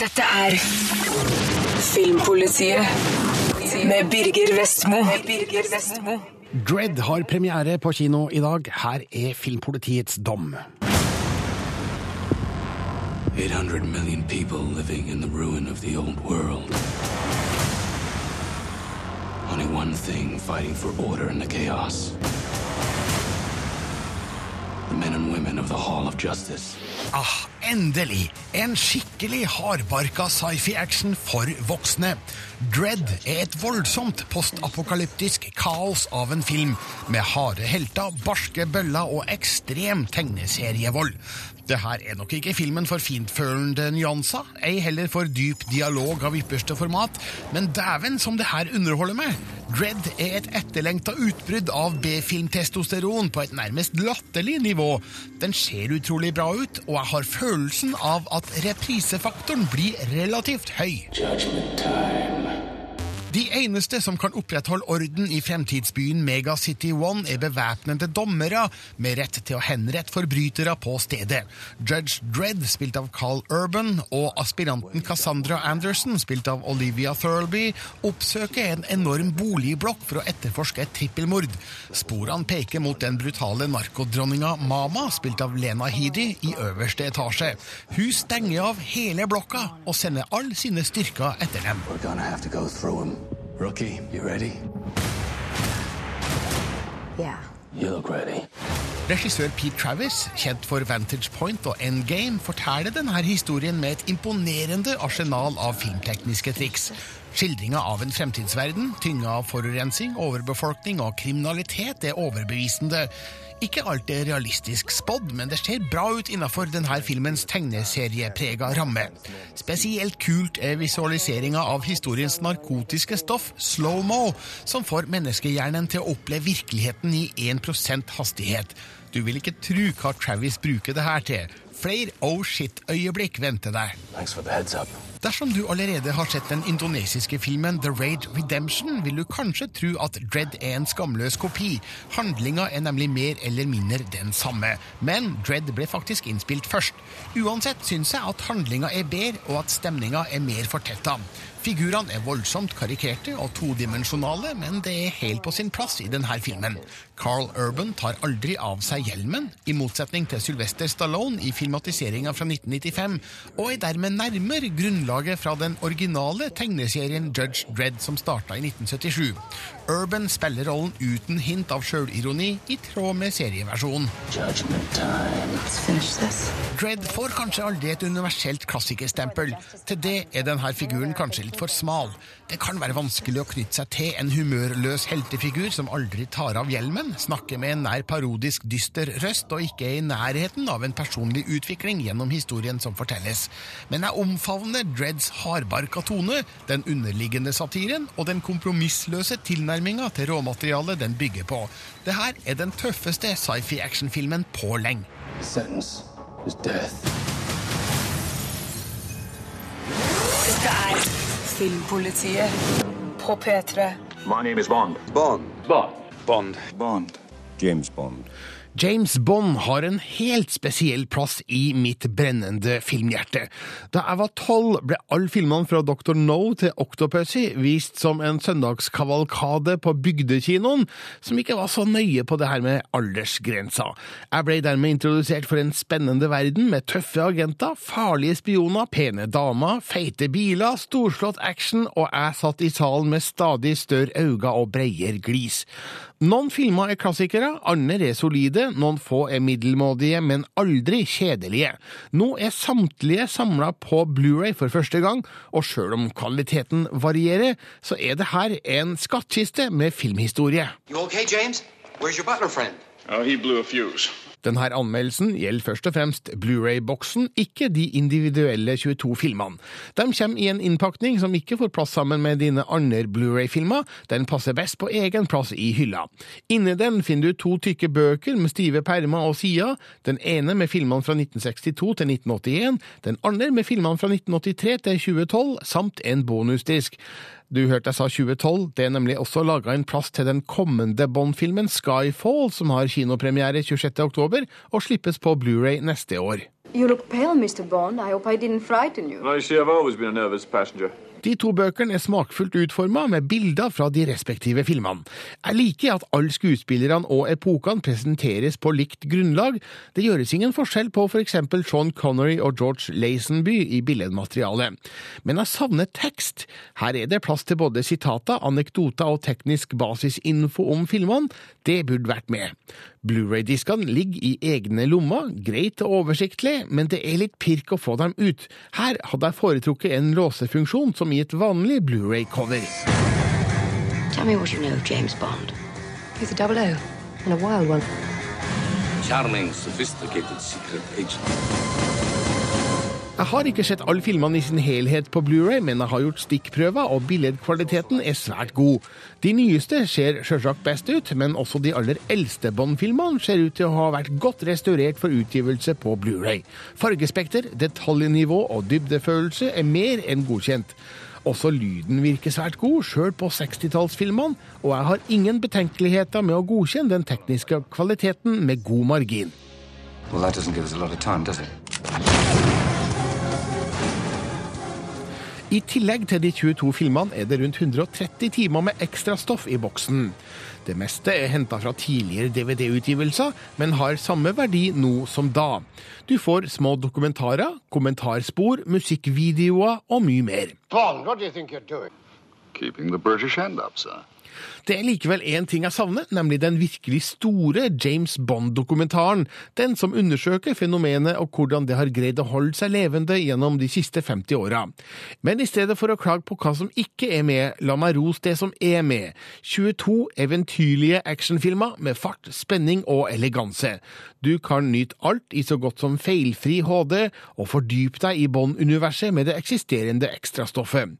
Dette er Filmpolitiet med Birger Vestmo. Dread har premiere på kino i dag. Her er Filmpolitiets dom. 800 million people living in the ruin of the old world. Only one thing fighting for order in the chaos. Ah, endelig! En skikkelig hardbarka sci-fi-action for voksne. Dread er et voldsomt postapokalyptisk kaos av en film, med harde helter, barske bøller og ekstrem tegneserievold. Det her er nok ikke filmen for fintfølende nyanser, ei heller for dyp dialog av ypperste format, men dæven som det her underholder meg! Dread er et etterlengta utbrudd av B-filmtestosteron på et nærmest latterlig nivå. Den ser utrolig bra ut, og jeg har følelsen av at reprisefaktoren blir relativt høy. Judgment time. De eneste som kan opprettholde orden i fremtidsbyen Megacity One, er bevæpnede dommere med rett til å henrette forbrytere på stedet. Judge Dredd, spilt av Carl Urban, og aspiranten Cassandra Anderson, spilt av Olivia Thirlby, oppsøker en enorm boligblokk for å etterforske et trippelmord. Sporene peker mot den brutale narkodronninga Mama, spilt av Lena Headey, i øverste etasje. Hun stenger av hele blokka og sender alle sine styrker etter dem. We're gonna have to go through him. Rookie, you ready? Yeah. You look ready. Regissør Pete Travis, kjent for Vantage Point og Endgame, forteller denne historien med et imponerende arsenal av filmtekniske triks. Skildringa av en fremtidsverden, tynga av forurensing, overbefolkning og kriminalitet, er overbevisende. Ikke alt er realistisk spådd, men det ser bra ut innafor denne filmens tegneserieprega ramme. Spesielt kult er visualiseringa av historiens narkotiske stoff, slow-mo, som får menneskehjernen til å oppleve virkeligheten i 1% hastighet. Du vil ikke tro hva Travis bruker det her til. Flere oh shit-øyeblikk venter deg. Dersom du allerede har sett den indonesiske filmen The Raid Redemption, vil du kanskje tro at Dredd er en skamløs kopi. Handlinga er nemlig mer eller mindre den samme. Men Dredd ble faktisk innspilt først. Uansett syns jeg at handlinga er bedre, og at stemninga er mer fortetta. Figurene er voldsomt karikerte og todimensjonale, men det er helt på sin plass i denne filmen. Carl Urban tar aldri av seg hjelmen, i motsetning til Sylvester Stallone i filmatiseringa fra 1995, og er dermed nærmere grunnlaget fra den originale tegneserien Judge Dredd som starta i 1977. Urban spiller rollen uten hint av sjølironi, i tråd med serieversjonen. Judgment time. Let's finish this. Dredd får kanskje aldri et universelt klassikerstempel. Til det er denne figuren kanskje litt for smal. Det kan være vanskelig å knytte seg til en humørløs heltefigur som aldri tar av hjelmen, snakker med en nær parodisk dyster røst og ikke er i nærheten av en personlig utvikling gjennom historien som fortelles. Men jeg omfavner Dreads hardbarka tone, den underliggende satiren og den kompromissløse tilnærminga til råmaterialet den bygger på. Det her er den tøffeste sci-fi-actionfilmen på lenge. Sentence is death. Dette er Filmpolitiet på P3. My name is Bond. Bond. Bond. Bond. Bond. James Bond. James Bond har en helt spesiell plass i mitt brennende filmhjerte. Da jeg var tolv, ble alle filmene fra Dr. No til Octopussy vist som en søndagskavalkade på bygdekinoen, som ikke var så nøye på det her med aldersgrensa. Jeg ble dermed introdusert for en spennende verden med tøffe agenter, farlige spioner, pene damer, feite biler, storslått action, og jeg satt i salen med stadig større øyne og breier glis. Noen filmer er klassikere, andre er solide, noen få er middelmådige, men aldri kjedelige. Nå er samtlige samla på Blu-ray for første gang, og sjøl om kvaliteten varierer, så er det her en skattkiste med filmhistorie. You okay, James? Where's your butler friend? Oh, he blew a fuse. Denne anmeldelsen gjelder først og fremst Blu-ray-boksen, ikke de individuelle 22 filmene. De kommer i en innpakning som ikke får plass sammen med dine andre Blu-ray-filmer, den passer best på egen plass i hylla. Inni den finner du to tykke bøker med stive permer og sider, den ene med filmene fra 1962 til 1981, den andre med filmene fra 1983 til 2012, samt en bonusdisk. Du hørte jeg sa 2012, det er nemlig også laga en plass til den kommende Bond-filmen Skyfall, som har kinopremiere 26. oktober og slippes på Blu-ray neste år. You look pale, Mr. Bond. I hope I didn't frighten you. Well, you see, I've always been a nervous passenger. De to bøkene er smakfullt utforma med bilder fra de respektive filmene. Jeg liker at alle skuespillerne og epokene presenteres på likt grunnlag. Det gjøres ingen forskjell på for eksempel Sean Connery og George Lazenby i billedmaterialet. Men jeg savner tekst. Her er det plass til både sitater, anekdoter og teknisk basisinfo om filmene. Det burde vært med. Blu-ray-diskene ligger i egne lommer, greit og oversiktlig, men det er litt pirk å få dem ut. Her hadde jeg foretrukket en låsefunksjon som i et vanlig Blu-ray-cover. Tell me what you know of James Bond. He's a double O, and a wild one. Charming, sophisticated secret agent. Jeg har ikke sett alle filmene i sin helhet på Blu-ray, men jeg har gjort stikkprøver, og billedkvaliteten er svært god. De nyeste ser selvsagt best ut, men også de aller eldste Bond-filmene ser ut til å ha vært godt restaurert for utgivelse på Blu-ray. Fargespekter, detaljnivå og dybdefølelse er mer enn godkjent. Også lyden virker svært god, sjøl på 60-tallsfilmene, og jeg har ingen betenkeligheter med å godkjenne den tekniske kvaliteten med god margin. Well, that doesn't give us a lot of time? I tillegg til de 22 filmene er det rundt 130 timer med ekstrastoff i boksen. Det meste er henta fra tidligere DVD-utgivelser, men har samme verdi nå som da. Du får små dokumentarer, kommentarspor, musikkvideoer og mye mer. Paul, what do you think you're doing? Keeping the British hand up, sir. Det er likevel én ting jeg savner, nemlig den virkelig store James Bond-dokumentaren. Den som undersøker fenomenet og hvordan det har greid å holde seg levende gjennom de siste 50 åra. Men i stedet for å klage på hva som ikke er med, la meg rose det som er med. 22 eventyrlige actionfilmer med fart, spenning og eleganse. Du kan nyte alt i så godt som feilfri HD, og fordype deg i Bond-universet med det eksisterende ekstrastoffet.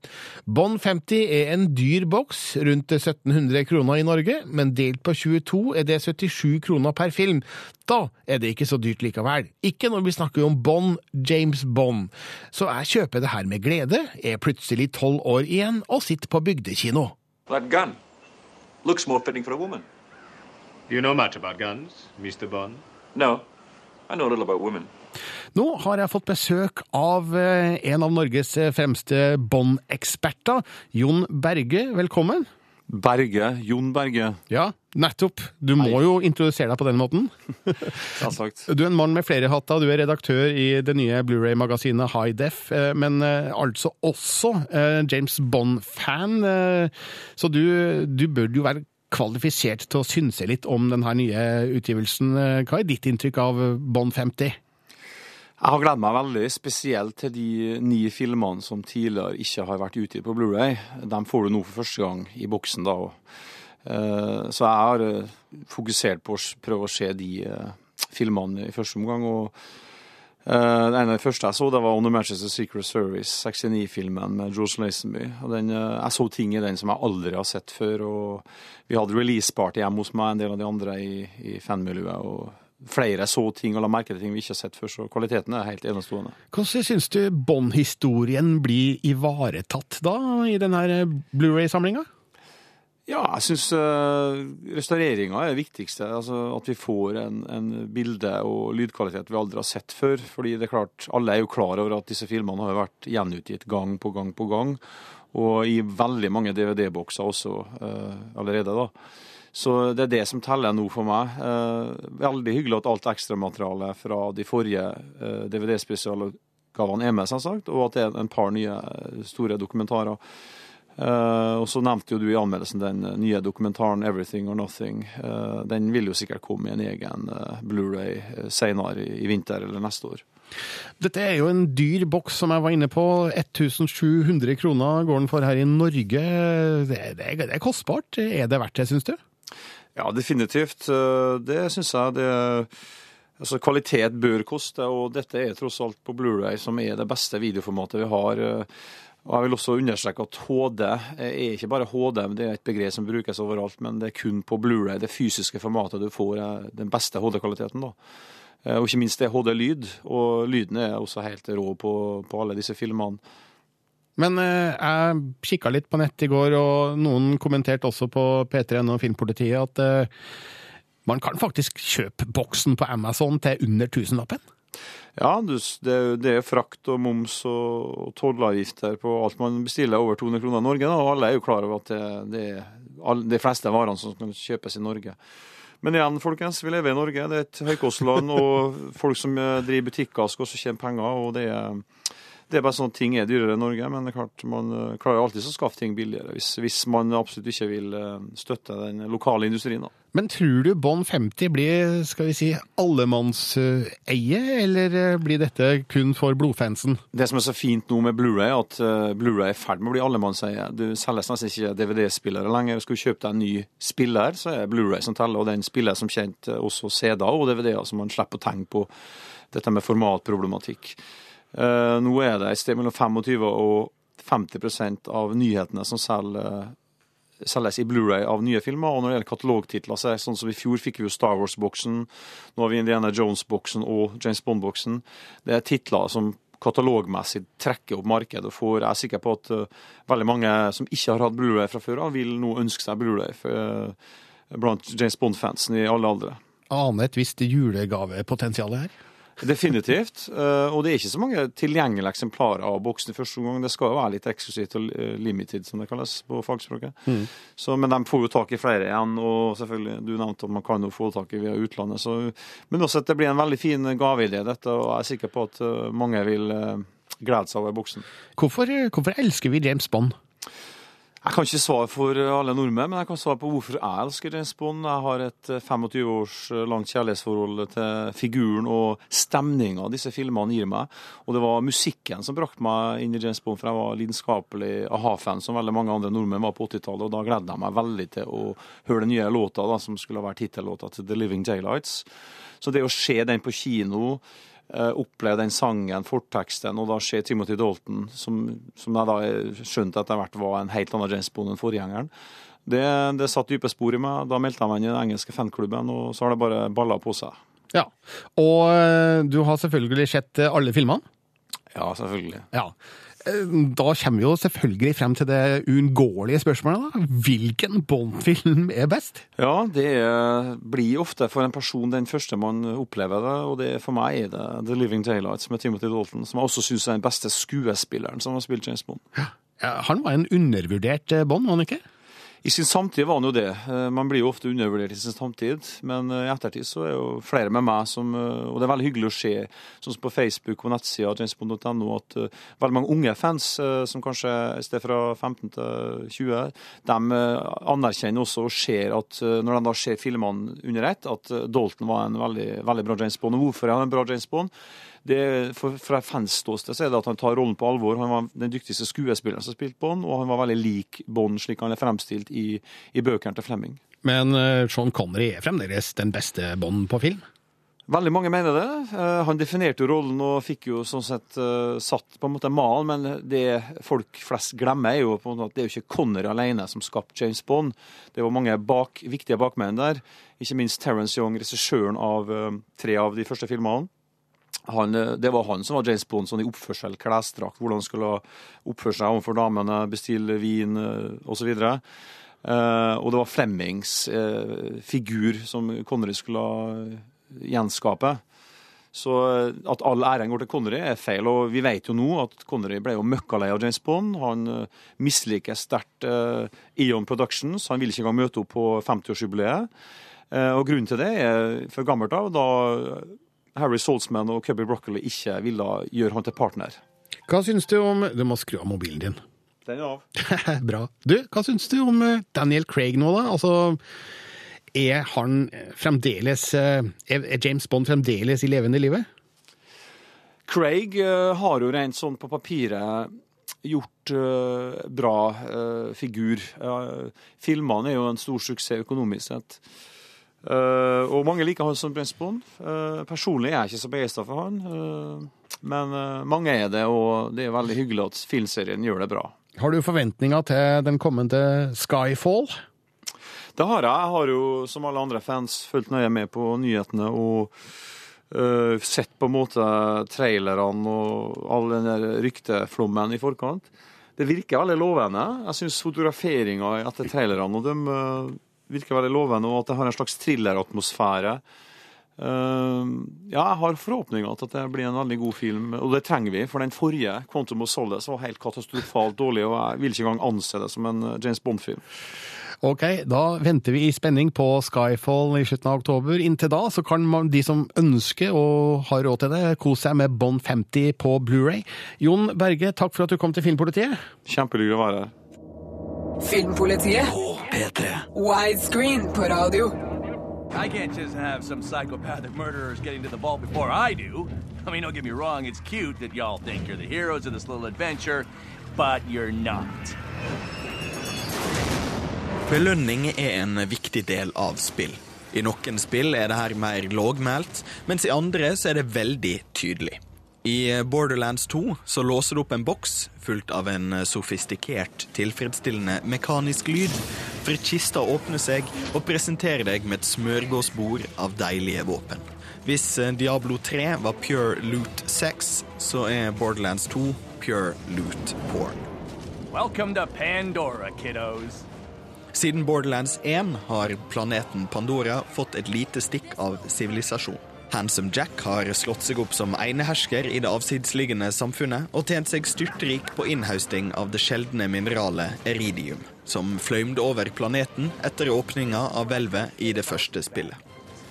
Bond 50 er en dyr boks, rundt 1700 kroner i Norge, men delt på 22 er det 77 kroner per film. Da er det ikke så dyrt likevel. Ikke når vi snakker om Bond, James Bond. Så jeg kjøper det her med glede, er plutselig tolv år igjen og sitter på bygdekino. That gun looks more fitting for a woman. Do you know much about guns, Mr. Bond? No, I know a little about women. Nå har jeg fått besøk av eh, en av Norges eh, fremste Bond-eksperter, Jon Berge. Velkommen. Berge. Jon Berge. Ja, nettopp. Du må jo introdusere deg på den måten. Du er en mann med flere hatter. Du er redaktør i det nye Blu-ray-magasinet High Def, eh, men eh, altså også eh, James Bond-fan. Så du, du bør jo være kvalifisert til å synse litt om denne nye utgivelsen. Hva er ditt inntrykk av Bond 50? Jeg har gledet meg veldig spesielt til de ni filmene som tidligere ikke har vært ute på Blu-ray. De får du nå for første gang i boksen. da. Eh, Så jeg har eh, fokusert på å prøve å se de eh, filmene i første omgang. og Den ene av de første jeg så, det var On the Manchester Secret Service, 69-filmen med George Lazenby. Den, jeg så ting i den som jeg aldri har sett før. og Vi hadde release-party hjemme hos meg, en del av de andre i, i fanmiljøet. og Flere så ting og la merke til ting vi ikke har sett før, så kvaliteten er helt enestående. Hvordan syns du Bond-historien blir ivaretatt da, i denne Blu-ray-samlinga? Ja, jeg syns uh, restaureringa er det viktigste. Altså At vi får en, en bilde- og lydkvalitet vi aldri har sett før. Fordi det er klart, alle er jo klar over at disse filmene har vært gjenutgitt gang på gang på gang. Og i veldig mange DVD-bokser også uh, allerede, da. Så det er det som teller nå for meg. Uh, veldig hyggelig at alt ekstramaterialet fra de forrige uh, DVD-spesialgavene er med, selvsagt. Og at det er en par nye store dokumentarer. Og så nevnte jo du i anmeldelsen den nye dokumentaren 'Everything or Nothing'. Den vil jo sikkert komme i en egen Blu-ray senere i, vinter eller neste år. Dette er jo en dyr boks, som jeg var inne på. 1700 kroner går den for her i Norge. Det, det, det er kostbart. Er det verdt det, syns du? Ja, definitivt. Det syns jeg. det Altså, Kvalitet bør koste, og dette er tross alt på Blu-ray som er det beste videoformatet vi har. Og jeg vil også understreke at HD er ikke bare HD, men det er et begrep som brukes overalt, men det er kun på Blu-ray, det fysiske formatet du får den beste HD-kvaliteten. da. Og ikke minst det er HD-lyd, og lyden er også helt rå på, på alle disse filmene. Men eh, jeg kikka litt på nett i går, og noen kommenterte også på P3N og Filmpolitiet at eh, man kan faktisk kjøpe boksen på Amazon til under tusenlappen. Ja, det, er frakt og moms og, tollavgifter på alt man bestiller over 200 kroner i Norge. Og alle er jo klar over at det, er de fleste varene som kan kjøpes i Norge. Men igjen, folkens, vi lever i Norge. Det er et høykostland, og folk som eh, driver butikker skal også tjene penger. og det er det er bare sånn at ting er dyrere i Norge, men det er klart man eh, klarer alltid å skaffe ting billigere hvis, hvis man absolutt ikke vil eh, støtte den lokale industrien. da. Men tror du Bond 50 blir skal vi si, allemannseie, eller eh, blir dette kun for blodfansen? Det som er så fint nå med Blu-ray, at Blu-ray er i ferd med å bli allemannseie. Du selges nesten ikke DVD-spillere lenger. Skal du kjøpe deg en ny spiller, så er Blu-ray som teller, og den spiller som kjent også CD-er og DVD-er, så man slipper å tenke på dette med formatproblematikk. Uh, nå er det et sted mellom 25 og 50% av nyhetene som selger, selges i Blu-ray av nye filmer. Og når det gjelder katalogtitler, så er det sånn som i fjor fikk vi jo Star Wars-boksen, nå har vi Indiana Jones-boksen og James Bond-boksen. Det er titler som katalogmessig trekker opp markedet. og får, Jeg er sikker på at uh, veldig mange som ikke har hatt Blu-ray fra før av, vil nå ønske seg Blu-ray uh, blant James Bond-fansen i alle aldre. Aner et visst julegavepotensial her? Definitivt. Eh, og det er ikke så mange tilgjengelige eksemplarer av boksen i første omgang. Det skal jo være litt eksklusivt og eh, limited, som det kalles på fagspråket. Mm. Så, men de får jo tak i flere igjen, og selvfølgelig, du nevnte at man kan jo få tak i via utlandet. Så, men også at det blir en veldig fin gaveidé, dette, og jeg er sikker på at eh, mange vil glede seg over boksen. Hvorfor, hvorfor elsker vi James Bond? Jeg kan ikke svare for alle nordmenn, men jeg kan svare på hvorfor jeg elsker James Bond. Jeg har et 25 eh, års eh, langt kjærlighetsforhold til figuren og stemninga disse filmene gir meg. Og det var musikken som brakte meg inn i James Bond, for jeg var lidenskapelig a-ha-fan, som veldig mange andre nordmenn var på 80-tallet. Og da gledde jeg meg veldig til å høre den nye låta, da, som skulle vært tittellåta til The Living Daylights. Så det å se den på kino oppleve den sangen, forteksten, og da se Timothy Dalton, som, som jeg da skjønte etter hvert var en helt annen James Bond enn forgjengeren. Det, det satt dype spor i meg. Da meldte jeg meg inn i den engelske fanklubben, og så har det bare balla på seg. Ja, Og eh, du har selvfølgelig sett eh, alle filmene? Ja, selvfølgelig. Ja. Da kommer vi jo selvfølgelig frem til det uunngåelige spørsmålet. da. Hvilken Bond-film er best? Ja, det blir ofte for en person den første man opplever det. Og det, for meg er det The Living Daylights med Timothy Dalton, som jeg også syns er den beste skuespilleren som har spilt James Bond. Ja, han var en undervurdert eh, Bond, var han ikke? I sin samtid var han jo det. Eh, man blir jo ofte undervurdert i sin samtid. Men eh, i ettertid så er jo flere med meg som eh, Og det er veldig hyggelig å se, sånn som på Facebook og nettsida jamesbond.no, at veldig mange unge fans, som kanskje i sted fra 15 til 20, de anerkjenner også og ser at når de da ser filmene under ett, at Dalton var en veldig, veldig bra James Bond. Og hvorfor er han en bra James Bond? Det, for, Fra fans ståsted er det at han tar rollen på alvor. Han var den dyktigste skuespilleren som spilte Bond, og han var veldig lik Bond slik han er fremstilt i, i bøkene til Flemming. Men uh, Sean Connery er fremdeles den beste Bond på film? Veldig mange mener det. Uh, han definerte jo rollen og fikk jo sånn sett uh, satt på en måte malen, men det folk flest glemmer, er jo på en måte at det er jo ikke Connery alene som skapte James Bond. Det var mange bak, viktige bakmenn der. Ikke minst Terence Young, regissøren av tre av de første filmene han, eh, det var han som var James Bond sånn i oppførsel, klesdrakt, hvordan han skulle oppføre seg overfor damene, bestille vin osv. Uh, uh, og det var Flemmings figur som Connery skulle gjenskape. Så at all æren går til Connery, er feil. Og vi vet jo nå at Connery ble jo møkkalei av James Bond. Han uh, misliker sterkt Eon Productions. Han vil ikke engang møte opp på 50-årsjubileet. og grunnen til det er for gammelt av da Harry Saltzman og Cubby Broccoli ikke ville gjøre han til partner. Hva syns du om Du må skru av mobilen din. Den er av. Bra. Du, hva syns du om eh, Daniel Craig nå, da? Altså, er han fremdeles eh, Er James Bond fremdeles i levende livet? Craig uh, har jo rent sånn på papiret gjort uh, bra uh, figur. filmene er jo en stor suksess økonomisk sett. Uh, og mange liker han som James Bond. Uh, personlig er jeg ikke så begeistra for han. Uh, men mange er det, og det er veldig hyggelig at filmserien gjør det bra. Har du forventninger til den kommende Skyfall? Det har jeg. Jeg har jo, som alle andre fans, fulgt nøye med på nyhetene og sett på en måte trailerne og all den der rykteflommen i forkant. Det virker veldig lovende. Jeg syns fotograferinga etter trailerne og dem virker veldig lovende, og at det har en slags thrilleratmosfære. Uh, ja, jeg har forhåpninger til at det blir en veldig god film, og det trenger vi. For den forrige, 'Quantum of Solace', var helt katastrofalt dårlig, og jeg vil ikke engang anse det som en James Bond-film. Ok, da venter vi i spenning på Skyfall i slutten av oktober. Inntil da så kan man, de som ønsker og har råd til det, kose seg med Bond 50 på Blu-ray. Jon Berge, takk for at du kom til Filmpolitiet. Kjempehyggelig å være her. Filmpolitiet. Widescreen på radio. I can't just have some psychopathic murderers getting to the vault before I do. I mean, don't get me wrong, it's cute that y'all think you're the heroes of this little adventure, but you're not. Belønning er en viktig del av spill. I noen spill er det her mer lågmælt, mens i andre så er det veldig tydelig. I Borderlands 2 så låser du opp en boks fullt av en sofistikert, tilfredsstillende mekanisk lyd, for kista åpner seg og presenterer deg med et smørgåsbord av deilige våpen. Hvis Diablo 3 var pure loot 6, så er Borderlands 2 pure loot porn. Welcome to Pandora, kiddos. Siden Borderlands 1 har planeten Pandora fått et lite stikk av sivilisasjon. Handsome Jack har slått seg opp som enehersker i det avsidsliggende samfunnet og tjent seg styrtrik på innhøsting av det sjeldne mineralet eridium, som fløymde over planeten etter åpninga av hvelvet i det første spillet.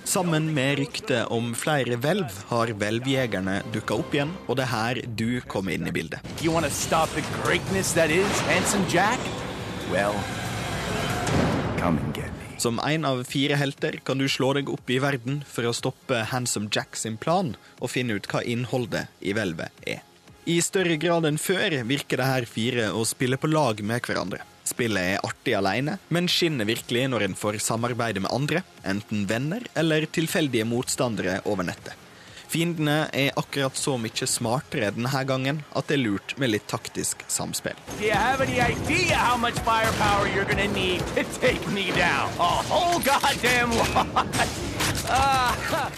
Sammen med ryktet om flere hvelv har hvelvjegerne dukka opp igjen, og det er her du kommer inn i bildet. Well, come and get. Som en av fire helter kan du slå deg opp i verden for å stoppe Handsome Jack sin plan og finne ut hva innholdet i hvelvet er. I større grad enn før virker det her fire å spille på lag med hverandre. Spillet er artig alene, men skinner virkelig når en får samarbeide med andre, enten venner eller tilfeldige motstandere over nettet. Fiendene er akkurat så mye smartere denne gangen at det er lurt med litt taktisk samspill.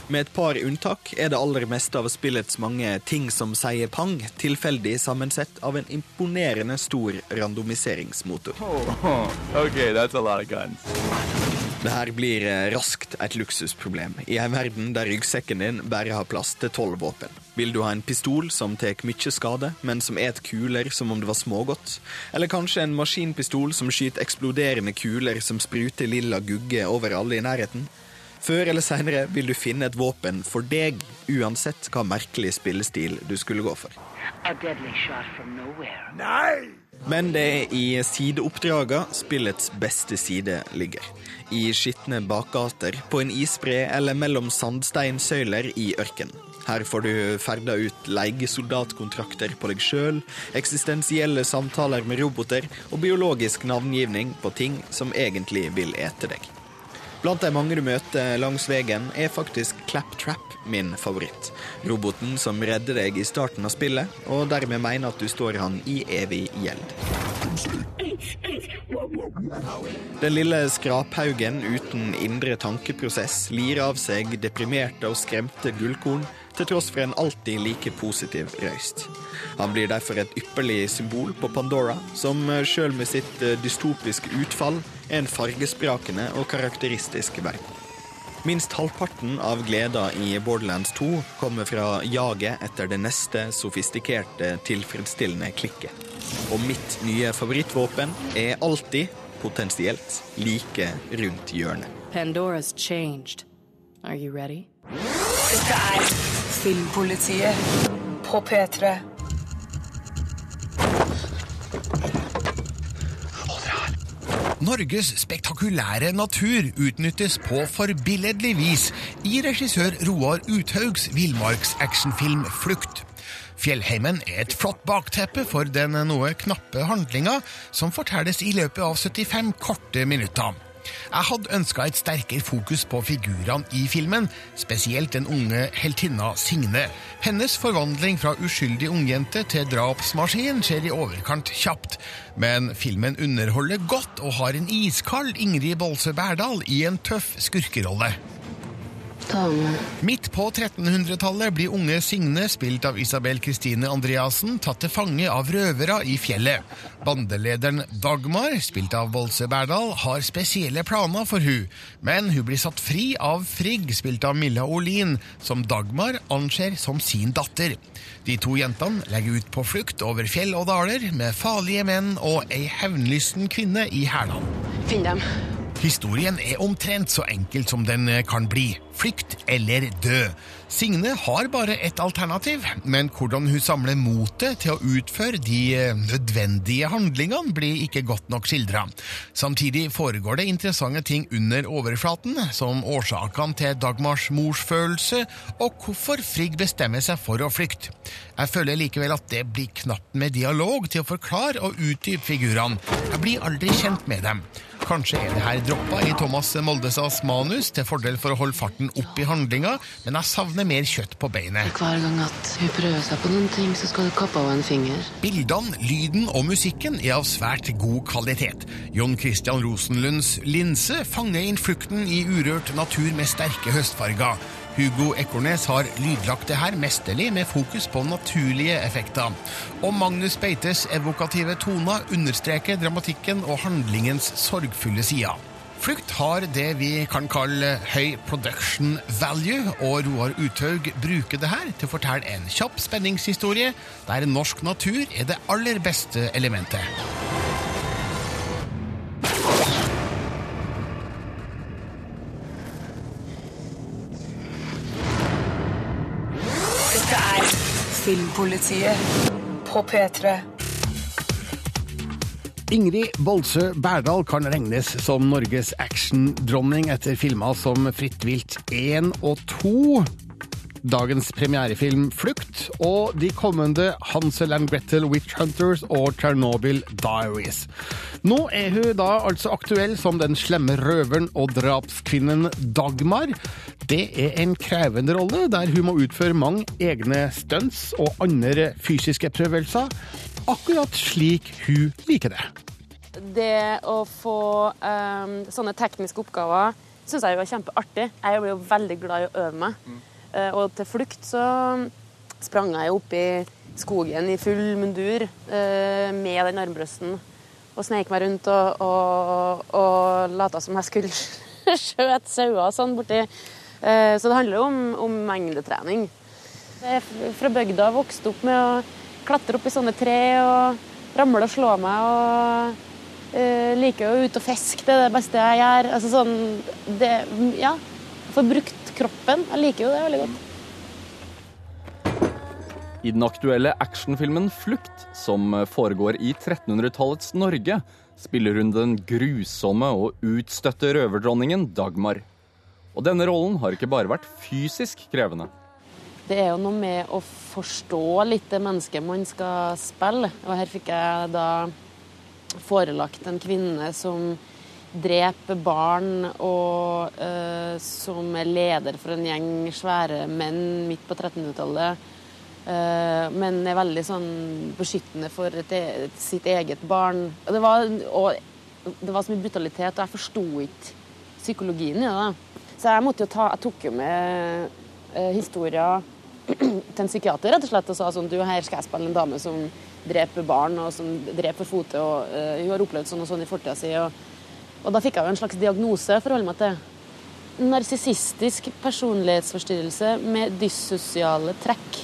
Med et par unntak er det aller meste av spillets mange ting som sier pang, tilfeldig sammensett av en imponerende stor randomiseringsmotor. oh, okay, that's a lot of guns. Det her blir eh, raskt et luksusproblem i en verden der ryggsekken din bare har plass til tolv våpen. Vil du ha en pistol som tar mye skade, men som et kuler som om det var smågodt? Eller kanskje en maskinpistol som skyter eksploderende kuler som spruter lilla gugge over alle i nærheten? Før eller senere vil du finne et våpen for deg, uansett hva merkelig spillestil du skulle gå for. A deadly shot from nowhere. Men det er i sideoppdraga spillets beste side ligger. I skitne bakgater, på en isbre eller mellom sandsteinsøyler i ørkenen. Her får du ferda ut leiesoldatkontrakter på deg sjøl, eksistensielle samtaler med roboter og biologisk navngivning på ting som egentlig vil ete deg. Blant de mange du møter langs veien, er faktisk Claptrap min favoritt. Roboten som redder deg i starten av spillet, og dermed mener at du står han i evig gjeld. Den lille skraphaugen uten indre tankeprosess lirer av seg deprimerte og skremte gullkorn, til tross for en alltid like positiv røyst. Han blir derfor et ypperlig symbol på Pandora, som sjøl med sitt eh, dystopiske utfall er en fargesprakende og karakteristisk verden. Minst halvparten av gleda i Borderlands 2 kommer fra jaget etter det neste sofistikerte, tilfredsstillende klikket. Og mitt nye favorittvåpen er alltid, potensielt, like rundt hjørnet. Pandora's changed. Are you ready? Dette er Filmpolitiet på P3. Norges spektakulære natur utnyttes på forbilledlig vis i regissør Roar Uthaugs villmarksactionfilm Flukt. Fjellheimen er et flott bakteppe for den noe knappe handlinga som fortelles i løpet av 75 korte minutter. Jeg hadde ønska et sterkere fokus på figurene i filmen, spesielt den unge heltinna Signe. Hennes forvandling fra uskyldig ungjente til drapsmaskin skjer i overkant kjapt, men filmen underholder godt og har en iskald Ingrid Bolse Berdal i en tøff skurkerolle. Midt på 1300-tallet blir unge Signe, spilt av Isabel Kristine Andreassen, tatt til fange av røvere i fjellet. Bandelederen Dagmar, spilt av Bolse Berdal, har spesielle planer for hun, men hun blir satt fri av Frigg, spilt av Milla Olin, som Dagmar anser som sin datter. De to jentene legger ut på flukt over fjell og daler med farlige menn og ei hevnlysten kvinne i hælene. Finn dem. Historien er omtrent så enkelt som den kan bli. Flykt eller dø. Signe har bare ett alternativ, men hvordan hun samler motet til å utføre de eh, nødvendige handlingene, blir ikke godt nok skildra. Samtidig foregår det interessante ting under overflaten, som årsakene til Dagmars morsfølelse, og hvorfor Frigg bestemmer seg for å flykte. Jeg føler likevel at det blir knapt med dialog til å forklare og utdype figurene. Jeg blir aldri kjent med dem. Kanskje er det her droppa i Thomas Moldesas manus til fordel for å holde farten opp i handlinga, men jeg savner mer kjøtt på beinet. Hver gang at hun prøver seg på noen ting, så skal du kappe av en finger. Bildene, lyden og musikken er av svært god kvalitet. John Christian Rosenlunds linse fanger inn flukten i urørt natur med sterke høstfarger. Hugo Ekornes har lydlagt det her mesterlig med fokus på naturlige effekter. Og Magnus Beites evokative toner understreker dramatikken og handlingens sorgfulle sider. Flukt har det vi kan kalle høy production value, og Roar Uthaug bruker det her til å fortelle en kjapp spenningshistorie der norsk natur er det aller beste elementet. Filmpolitiet på P3. Ingrid Bolsø Berdal kan regnes som Norges actiondronning etter filmer som Fritt vilt 1 og 2. Dagens premierefilm Flukt og de kommende Hansel and Gretel Witch Hunters og Chernobyl Diaries. Nå er hun da altså aktuell som den slemme røveren og drapskvinnen Dagmar. Det er en krevende rolle, der hun må utføre mange egne stunts og andre fysiske prøvelser, akkurat slik hun liker det. Det å få um, sånne tekniske oppgaver syns jeg jo er kjempeartig. Jeg blir jo veldig glad i å øve meg. Uh, og til flukt så sprang jeg opp i skogen i full mundur uh, med den armbrøsten og sneik meg rundt og, og, og lata som jeg skulle skjøte sauer sånn borti. Uh, så det handler jo om, om mengdetrening. Jeg er fra bygda vokste opp med å klatre opp i sånne tre og ramle og slå meg. og Uh, liker jo ut og fiske, det er det beste jeg gjør. Altså sånn det, Ja. Få brukt kroppen. Jeg liker jo det veldig godt. I den aktuelle actionfilmen 'Flukt', som foregår i 1300-tallets Norge, spiller hun den grusomme og utstøtte røverdronningen Dagmar. Og denne rollen har ikke bare vært fysisk krevende. Det er jo noe med å forstå litt det mennesket man skal spille. Og her fikk jeg da forelagt en kvinne som dreper barn, og uh, som er leder for en gjeng svære menn midt på 1300-tallet. Uh, men er veldig sånn beskyttende for et, et, sitt eget barn. Og det, var, og det var så mye brutalitet, og jeg forsto ikke psykologien i det. Da. Så jeg måtte jo ta Jeg tok jo med uh, historier til en psykiater rett og slett og sa sånn Du, her skal jeg spille en dame som dreper barn og som dreper for fote. og uh, Hun har opplevd sånn og sånn i fortida si. Og, og, da fikk jeg jo en slags diagnose å forholde meg til. Narsissistisk personlighetsforstyrrelse med dyssosiale trekk,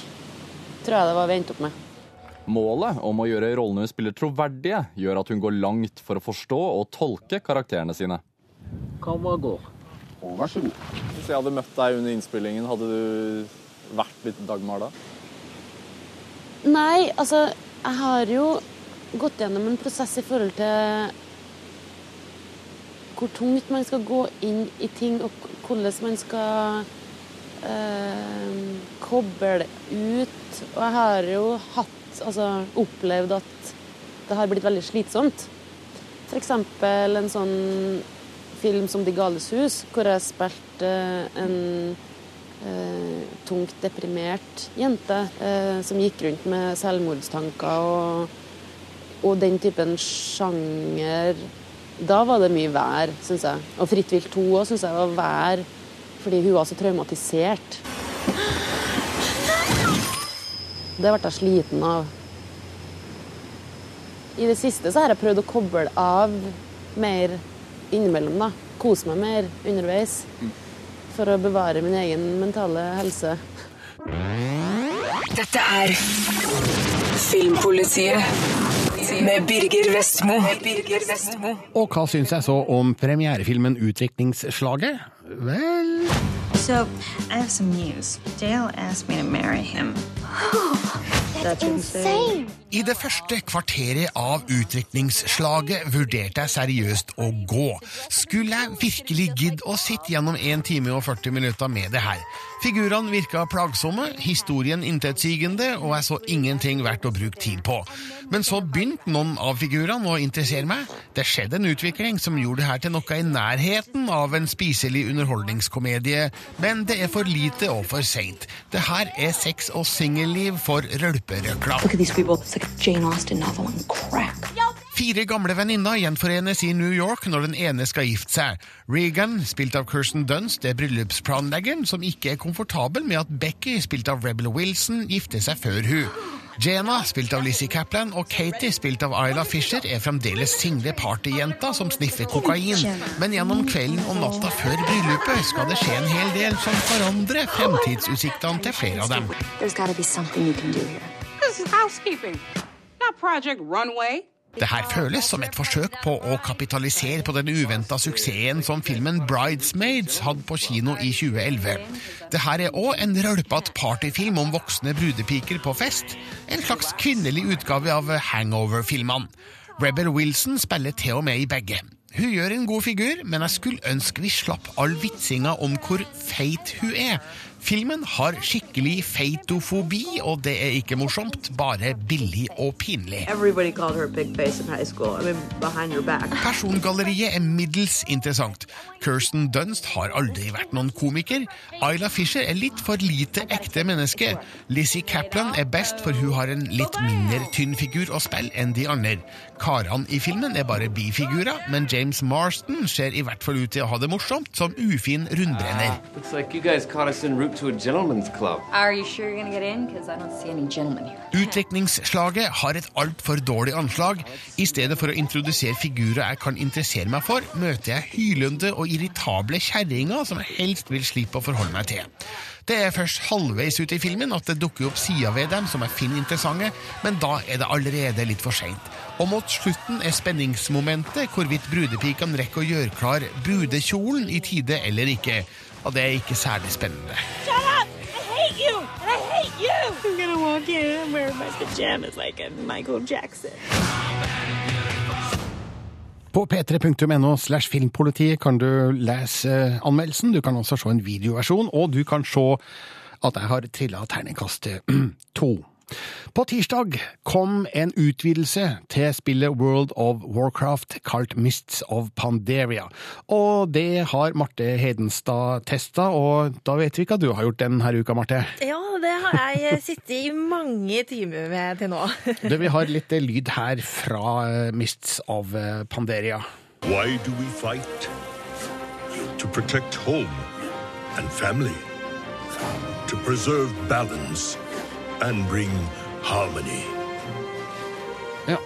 tror jeg det var vi endte opp med. Målet om å gjøre rollene hun spiller troverdige, gjør at hun går langt for å forstå og tolke karakterene sine. Kom og gå. Oh, vær så god. Hvis jeg hadde møtt deg under innspillingen, hadde du vært litt Dagmar da? Nei, altså Jeg har jo gått gjennom en prosess i forhold til hvor tungt man skal gå inn i ting, og hvordan man skal eh, koble ut. Og jeg har jo hatt Altså opplevd at det har blitt veldig slitsomt. F.eks. en sånn film som De gales hus, hvor jeg spilte en eh, tungt deprimert jente eh, som gikk rundt med selvmordstanker og, og, den typen sjanger. Da var det mye vær, syns jeg. Og Fritt vilt 2 òg syns jeg var vær Fordi hun var så traumatisert. Det ble jeg sliten av. I det siste så har jeg prøvd å koble av mer innimellom. da. Kose meg mer underveis. For å bevare min egen mentale helse. Dette er Filmpolitiet med Birger Vestmo. Og hva syns jeg så om premierefilmen Utviklingsslaget? Vel So, I have some news. Dale asked me to marry him. That's insane. I det første kvarteret av utviklingsslaget vurderte jeg seriøst å gå. Skulle jeg virkelig gidde å sitte gjennom 1 time og 40 minutter med det her? Figurene virka plagsomme, historien intetsigende, og jeg så ingenting verdt å bruke tid på. Men så begynte noen av figurene å interessere meg. Det skjedde en utvikling som gjorde det her til noe i nærheten av en spiselig underholdningskomedie, men det er for lite og for seint. Det her er sex og singelliv for rølperøkla. Jane Austen novel on crack. Fire gamle venninner gjenforenes i New York når den ene skal gifte seg. Regan, spilt av Kirsten Dunst, er bryllupsplanleggeren som ikke er komfortabel med at Becky, spilt av Rebel Wilson, gifter seg før hun. Jenna, spilt av Lizzie Caplan, og Katie, spilt av Isla Fisher, er fremdeles single partyjenta som sniffer kokain. Men gjennom kvelden og natta før bryllupet skal det skje en hel del som forandrer fremtidsutsiktene til flere av dem. Det her føles som et forsøk på å kapitalisere på den uventa suksessen som filmen Bridesmaids hadde på kino i 2011. Det her er òg en rølpete partyfilm om voksne brudepiker på fest. En slags kvinnelig utgave av Hangover-filmene. Rebel Wilson spiller til og med i begge. Hun gjør en god figur, men jeg skulle ønske vi slapp all vitsinga om hvor feit hun er. Filmen har skikkelig feitofobi, og det er ikke morsomt, bare billig og pinlig. Everybody called her a big face in high school. I mean, behind your back. Persongalleriet er middels interessant. Kirsten Dunst har aldri vært noen komiker. Ayla Fisher er litt for lite ekte menneske. Lizzie Kaplan er best, for hun har en litt mindre tynn figur å spille enn de andre. Karene i filmen er bare bifigurer, men James Marston ser i hvert fall ut til å ha det morsomt som ufin rundbrenner. Looks like you guys caught us en route to a gentleman's club. Are you sure you're gonna get in? Because I don't see any gentlemen here. Utviklingsslaget har et altfor dårlig anslag. I stedet for å introdusere figurer jeg kan interessere meg for, møter jeg hylende og irritable kjerringer som jeg helst vil slippe å forholde meg til. Det er først halvveis ut i filmen at det dukker opp sider ved dem som jeg finner interessante, men da er det allerede litt for seint. Og mot slutten er spenningsmomentet hvorvidt brudepikene rekker å gjøre klar brudekjolen i tide eller ikke. Og det er ikke særlig spennende. Shut up! I hate you! And I hate you! I'm gonna walk in and wear my pajamas like a Michael Jackson. På p3.no slash filmpolitiet kan du lese anmeldelsen, du kan også se en videoversjon, og du kan se at jeg har trilla terningkast to. På tirsdag kom en utvidelse til spillet World of Warcraft kalt Mists of Panderia. Og det har Marte Hedenstad testa, og da vet vi hva du har gjort denne uka, Marte. Ja, det har jeg sittet i mange timer med til nå. Du, vi har litt eh, lyd her fra eh, Mists of eh, Panderia. Why do we fight? To protect home and family. To preserve balance and bring harmony. Ja.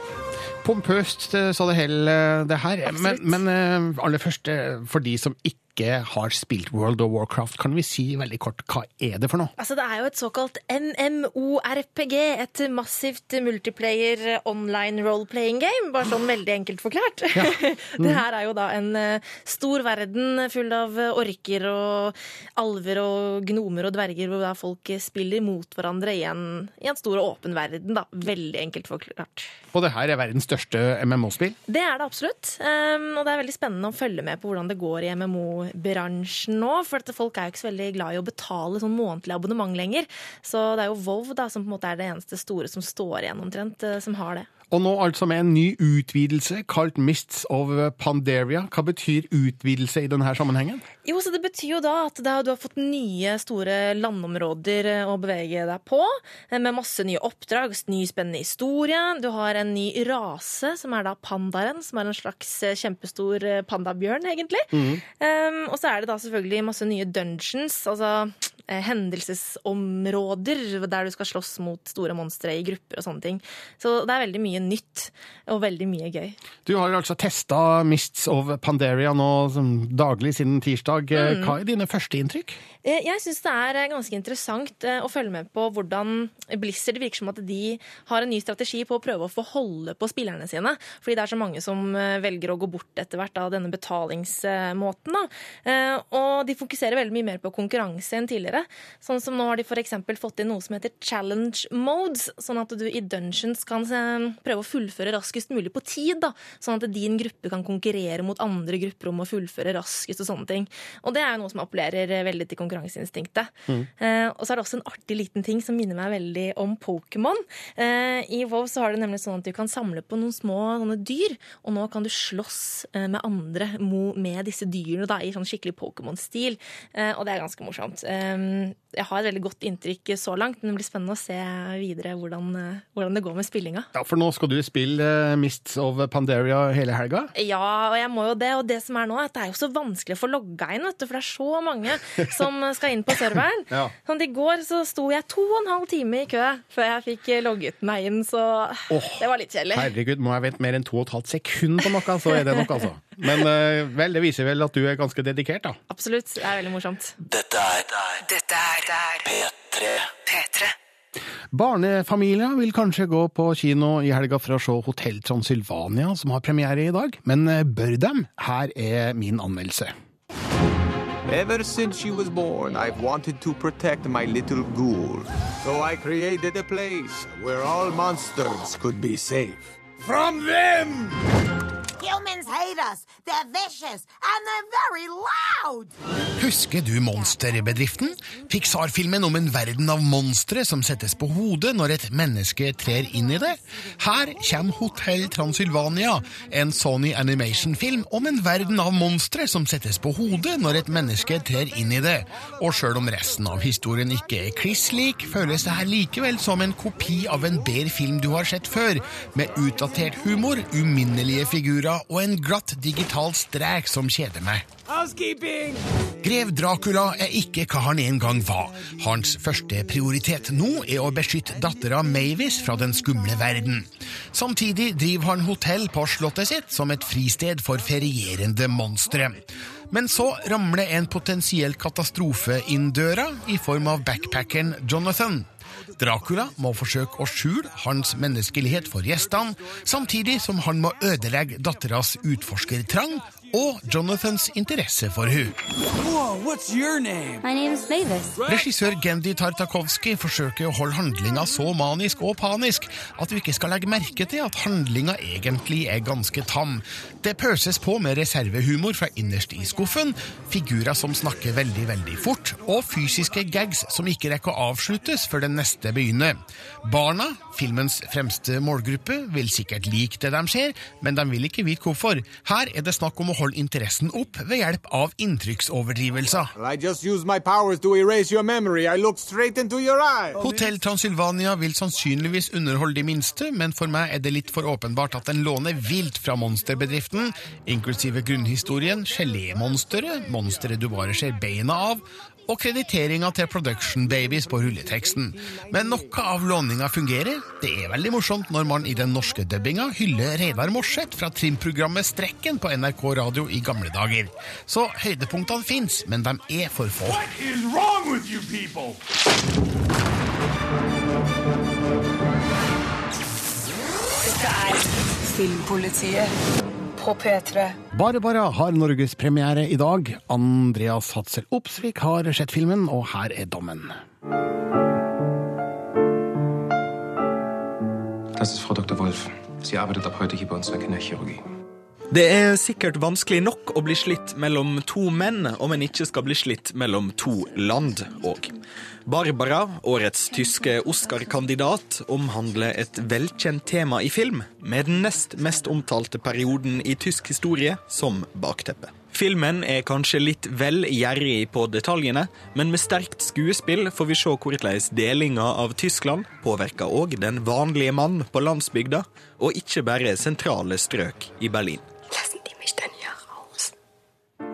Pompøst eh, så det hele, det her. Men, men eh, aller først, eh, for de som ikke har spilt World of Warcraft, kan vi si veldig kort hva er det for noe? Altså, det er jo et såkalt MMORPG, et massivt multiplayer online role-playing game, bare sånn veldig enkelt forklart. Ja. det her er jo da en eh, stor verden full av orker og alver og gnomer og dverger, hvor da folk spiller mot hverandre i en, i en stor og åpen verden, da. Veldig enkelt forklart. Og det her er verdens største MMO-spill? Det er det absolutt. Um, og det er veldig spennende å følge med på hvordan det går i MMO-bransjen nå. For folk er jo ikke så veldig glad i å betale sånn månedlig abonnement lenger. Så det er jo Vov da, som på en måte er det eneste store som står igjen omtrent, eh, som har det. Og nå altså med en ny utvidelse kalt Mists of Pandaria. Hva betyr utvidelse i denne sammenhengen? Jo, så Det betyr jo da at da du har fått nye store landområder eh, å bevege deg på, eh, med masse nye oppdrag, ny spennende historie. Du har en ny rase, som er da pandaren, som er en slags eh, kjempestor pandabjørn, egentlig. Mm. Um, og så er det da selvfølgelig masse nye dungeons, altså hendelsesområder, der du skal slåss mot store monstre i grupper og sånne ting. Så det er veldig mye nytt, og veldig mye gøy. Du har altså testa Mists of Pandaria nå som daglig siden tirsdag. Mm. Hva er dine første inntrykk? Eh, Jeg syns det er eh, ganske interessant eh, å følge med på hvordan Blizzard virker som at de har en ny strategi på å prøve å få holde på spillerne sine. Fordi det er så mange som velger å gå bort etter hvert av denne betalingsmåten. Da. Og de fokuserer veldig mye mer på konkurranse enn tidligere. Sånn som nå har de f.eks. fått inn noe som heter challenge modes, sånn at du i dungeons kan prøve å fullføre raskest mulig på tid. Da. Sånn at din gruppe kan konkurrere mot andre grupper om å fullføre raskest og sånne ting. Og det er jo noe som appellerer veldig til konkurranseinstinktet. Eh, og så er det også en artig liten ting som minner meg veldig om Pokémon. Eh, I WoW så har det nemlig sånn at du kan samle på noen små sånne dyr, og nå kan du slåss eh, med andre med disse dyrene da, i sånn skikkelig Pokémon-stil. Eh, og det er ganske morsomt. Eh, jeg har et veldig godt inntrykk så langt, men det blir spennende å se videre hvordan, eh, hvordan det går med spillinga. Ja, For nå skal du spille Mists of Pandaria hele helga? Ja, og jeg må jo det. Og det som er nå, er at det er jo så vanskelig å få logga inn, vet du. For det er så mange som skal inn på serveren. Ja. Sånn, I går så sto jeg to og en halv time i kø før jeg fikk logget meg inn, så det var litt kjedelig. Herregud, må jeg vente mer enn to og et halvt sekund på noe, så er det nok, altså. Men eh, vel, det viser vel at du er ganske dedikert, da. Absolutt. Det er veldig morsomt. Dette er Dette er P3. P3. Barnefamilier vil kanskje gå på kino i helga for å se Hotell Transylvania, som har premiere i dag. Men eh, bør dem? Her er min anmeldelse. Ever since she was born, I've wanted to protect my little ghoul. So I created a place where all monsters could be safe. From them! Humans hate us. They're vicious, and they're very loud. Husker du Monsterbedriften? Pixar-filmen om en verden av monstre som settes på hodet når et menneske trer inn i det. Her kommer Hotell Transylvania, en Sony Animation-film om en verden av monstre som settes på hodet når et menneske trer inn i det. Og sjøl om resten av historien ikke er kliss lik, føles det her likevel som en kopi av en bedre film du har sett før, med utdatert humor, uminnelige figurer og en glatt digital strek som kjeder meg. Housekeeping! Grev Dracula er ikke hva han en gang var. Hans første prioritet nå er å beskytte dattera Mavis fra den skumle verden. Samtidig driver han hotell på slottet sitt som et fristed for ferierende monstre. Men så ramler en potensiell katastrofe inn døra i form av backpackeren Jonathan. Dracula må forsøke å skjule hans menneskelighet for gjestene, samtidig som han må ødelegge datteras utforskertrang og Jonathans interesse for hun. Whoa, what's your name? My name's Mavis. Regissør Gendy Tartakovsky forsøker å holde handlinga så manisk og panisk at du ikke skal legge merke til at handlinga egentlig er ganske tam. Det pøses på med reservehumor fra innerst i skuffen, figurer som snakker veldig, veldig fort, og fysiske gags som ikke rekker å avsluttes før den neste begynner. Barna, filmens fremste målgruppe, vil sikkert like det de ser, men de vil ikke vite hvorfor. Her er det snakk om å holde interessen opp ved hjelp av inntrykksoverdrivelser. Hotell Transylvania vil sannsynligvis underholde de minste, men for meg er det litt for åpenbart at den låner vilt fra monsterbedriften, inklusive grunnhistorien, gelémonsteret, monsteret du bare ser beina av, og krediteringa til Production Babies på rulleteksten. Men noe av låninga fungerer. Det er veldig morsomt når man i den norske dubbinga hyller Reidar Morseth fra trimprogrammet Strekken på NRK Radio i gamle dager. Så høydepunktene fins, men de er for få. What is wrong with you people? Dette er Filmpolitiet på P3. Barbara har norgespremiere i dag. Andreas Hatzel Opsvik har sett filmen, og her er dommen. Das ist Frau Dr. Wolf. Sie arbeitet ab heute hier bei uns in der Kinderchirurgie. Det er sikkert vanskelig nok å bli slitt mellom to menn, om en ikke skal bli slitt mellom to land òg. Barbara, årets tyske Oscar-kandidat, omhandler et velkjent tema i film, med den nest mest omtalte perioden i tysk historie som bakteppe. Filmen er kanskje litt vel gjerrig på detaljene, men med sterkt skuespill får vi se hvordan delinga av Tyskland påvirker òg den vanlige mann på landsbygda, og ikke bare sentrale strøk i Berlin.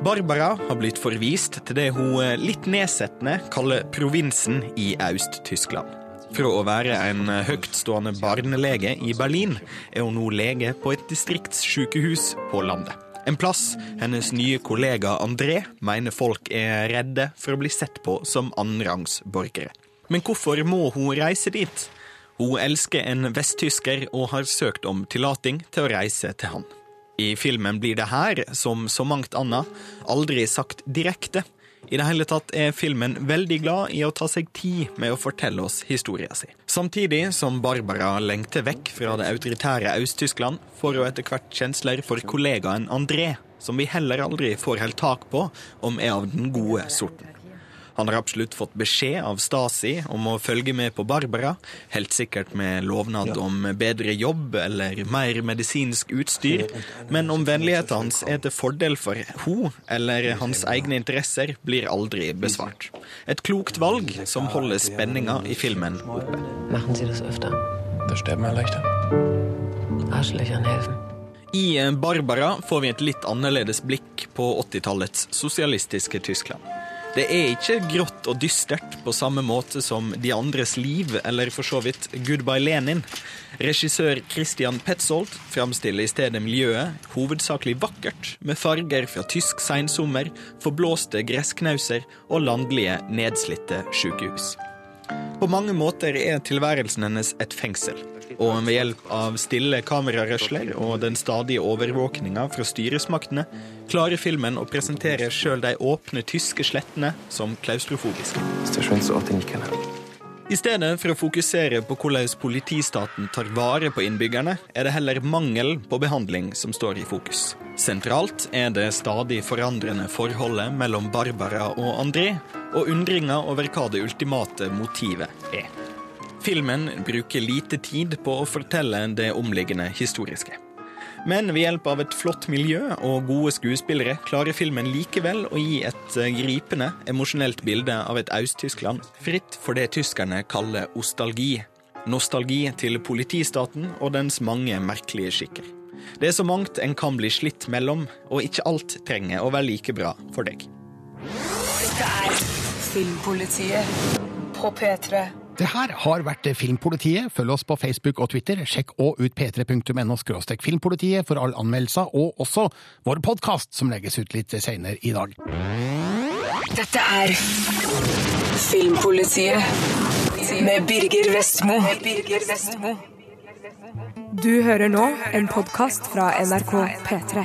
Barbara har blitt forvist til det hun litt nedsettende kaller provinsen i Øst-Tyskland. Fra å være en høytstående barnelege i Berlin, er hun nå lege på et distriktssykehus på landet. En plass hennes nye kollega André mener folk er redde for å bli sett på som annenrangsborgere. Men hvorfor må hun reise dit? Hun elsker en vesttysker og har søkt om tillating til å reise til han. I filmen blir det her, som så mangt annet, aldri sagt direkte. I det hele tatt er filmen veldig glad i å ta seg tid med å fortelle oss historien sin. Samtidig som Barbara lengter vekk fra det autoritære Øst-Tyskland, får hun etter hvert kjensler for kollegaen André, som vi heller aldri får helt tak på om er av den gode sorten. Han har absolutt fått beskjed av Stasi om å følge med på Barbara, helt sikkert med lovnad om bedre jobb eller mer medisinsk utstyr, men om vennligheten hans er til fordel for hun eller hans egne interesser, blir aldri besvart. Et klokt valg som holder spenninga i filmen oppe. Machen Sie das öfter? Da sterben wir leichter. Arschlöchern helfen. I Barbara får vi et litt annerledes blikk på 80-tallets sosialistiske Tyskland. Det er ikke grått og dystert på samme måte som De andres liv, eller for så vidt Goodbye Lenin. Regissør Christian Petzold framstiller i stedet miljøet hovedsakelig vakkert, med farger fra tysk seinsommer, forblåste gressknauser og landlige, nedslitte sykehus. På mange måter er tilværelsen hennes et fengsel. Og ved hjelp av stille kamerarørsler og den stadige overvåkninga fra styresmaktene klarer filmen å presentere sjøl de åpne tyske slettene som klaustrofobiske. I stedet for å fokusere på hvordan politistaten tar vare på innbyggerne, er det heller mangel på behandling som står i fokus. Sentralt er det stadig forandrende forholdet mellom Barbara og André, og undringa over hva det ultimate motivet er. Filmen bruker lite tid på å fortelle det omliggende historiske. Men ved hjelp av et flott miljø og gode skuespillere klarer filmen likevel å gi et gripende, emosjonelt bilde av et Øst-Tyskland fritt for det tyskerne kaller ostalgi. Nostalgi til politistaten og dens mange merkelige skikker. Det er så mangt en kan bli slitt mellom, og ikke alt trenger å være like bra for deg. Dette er Filmpolitiet på P3. Det her har vært Filmpolitiet. Følg oss på Facebook og Twitter. Sjekk òg ut p3.no filmpolitiet for alle anmeldelser, og også vår podkast, som legges ut litt seinere i dag. Dette er Filmpolitiet med Birger Vestmo. Du hører nå en podkast fra NRK P3.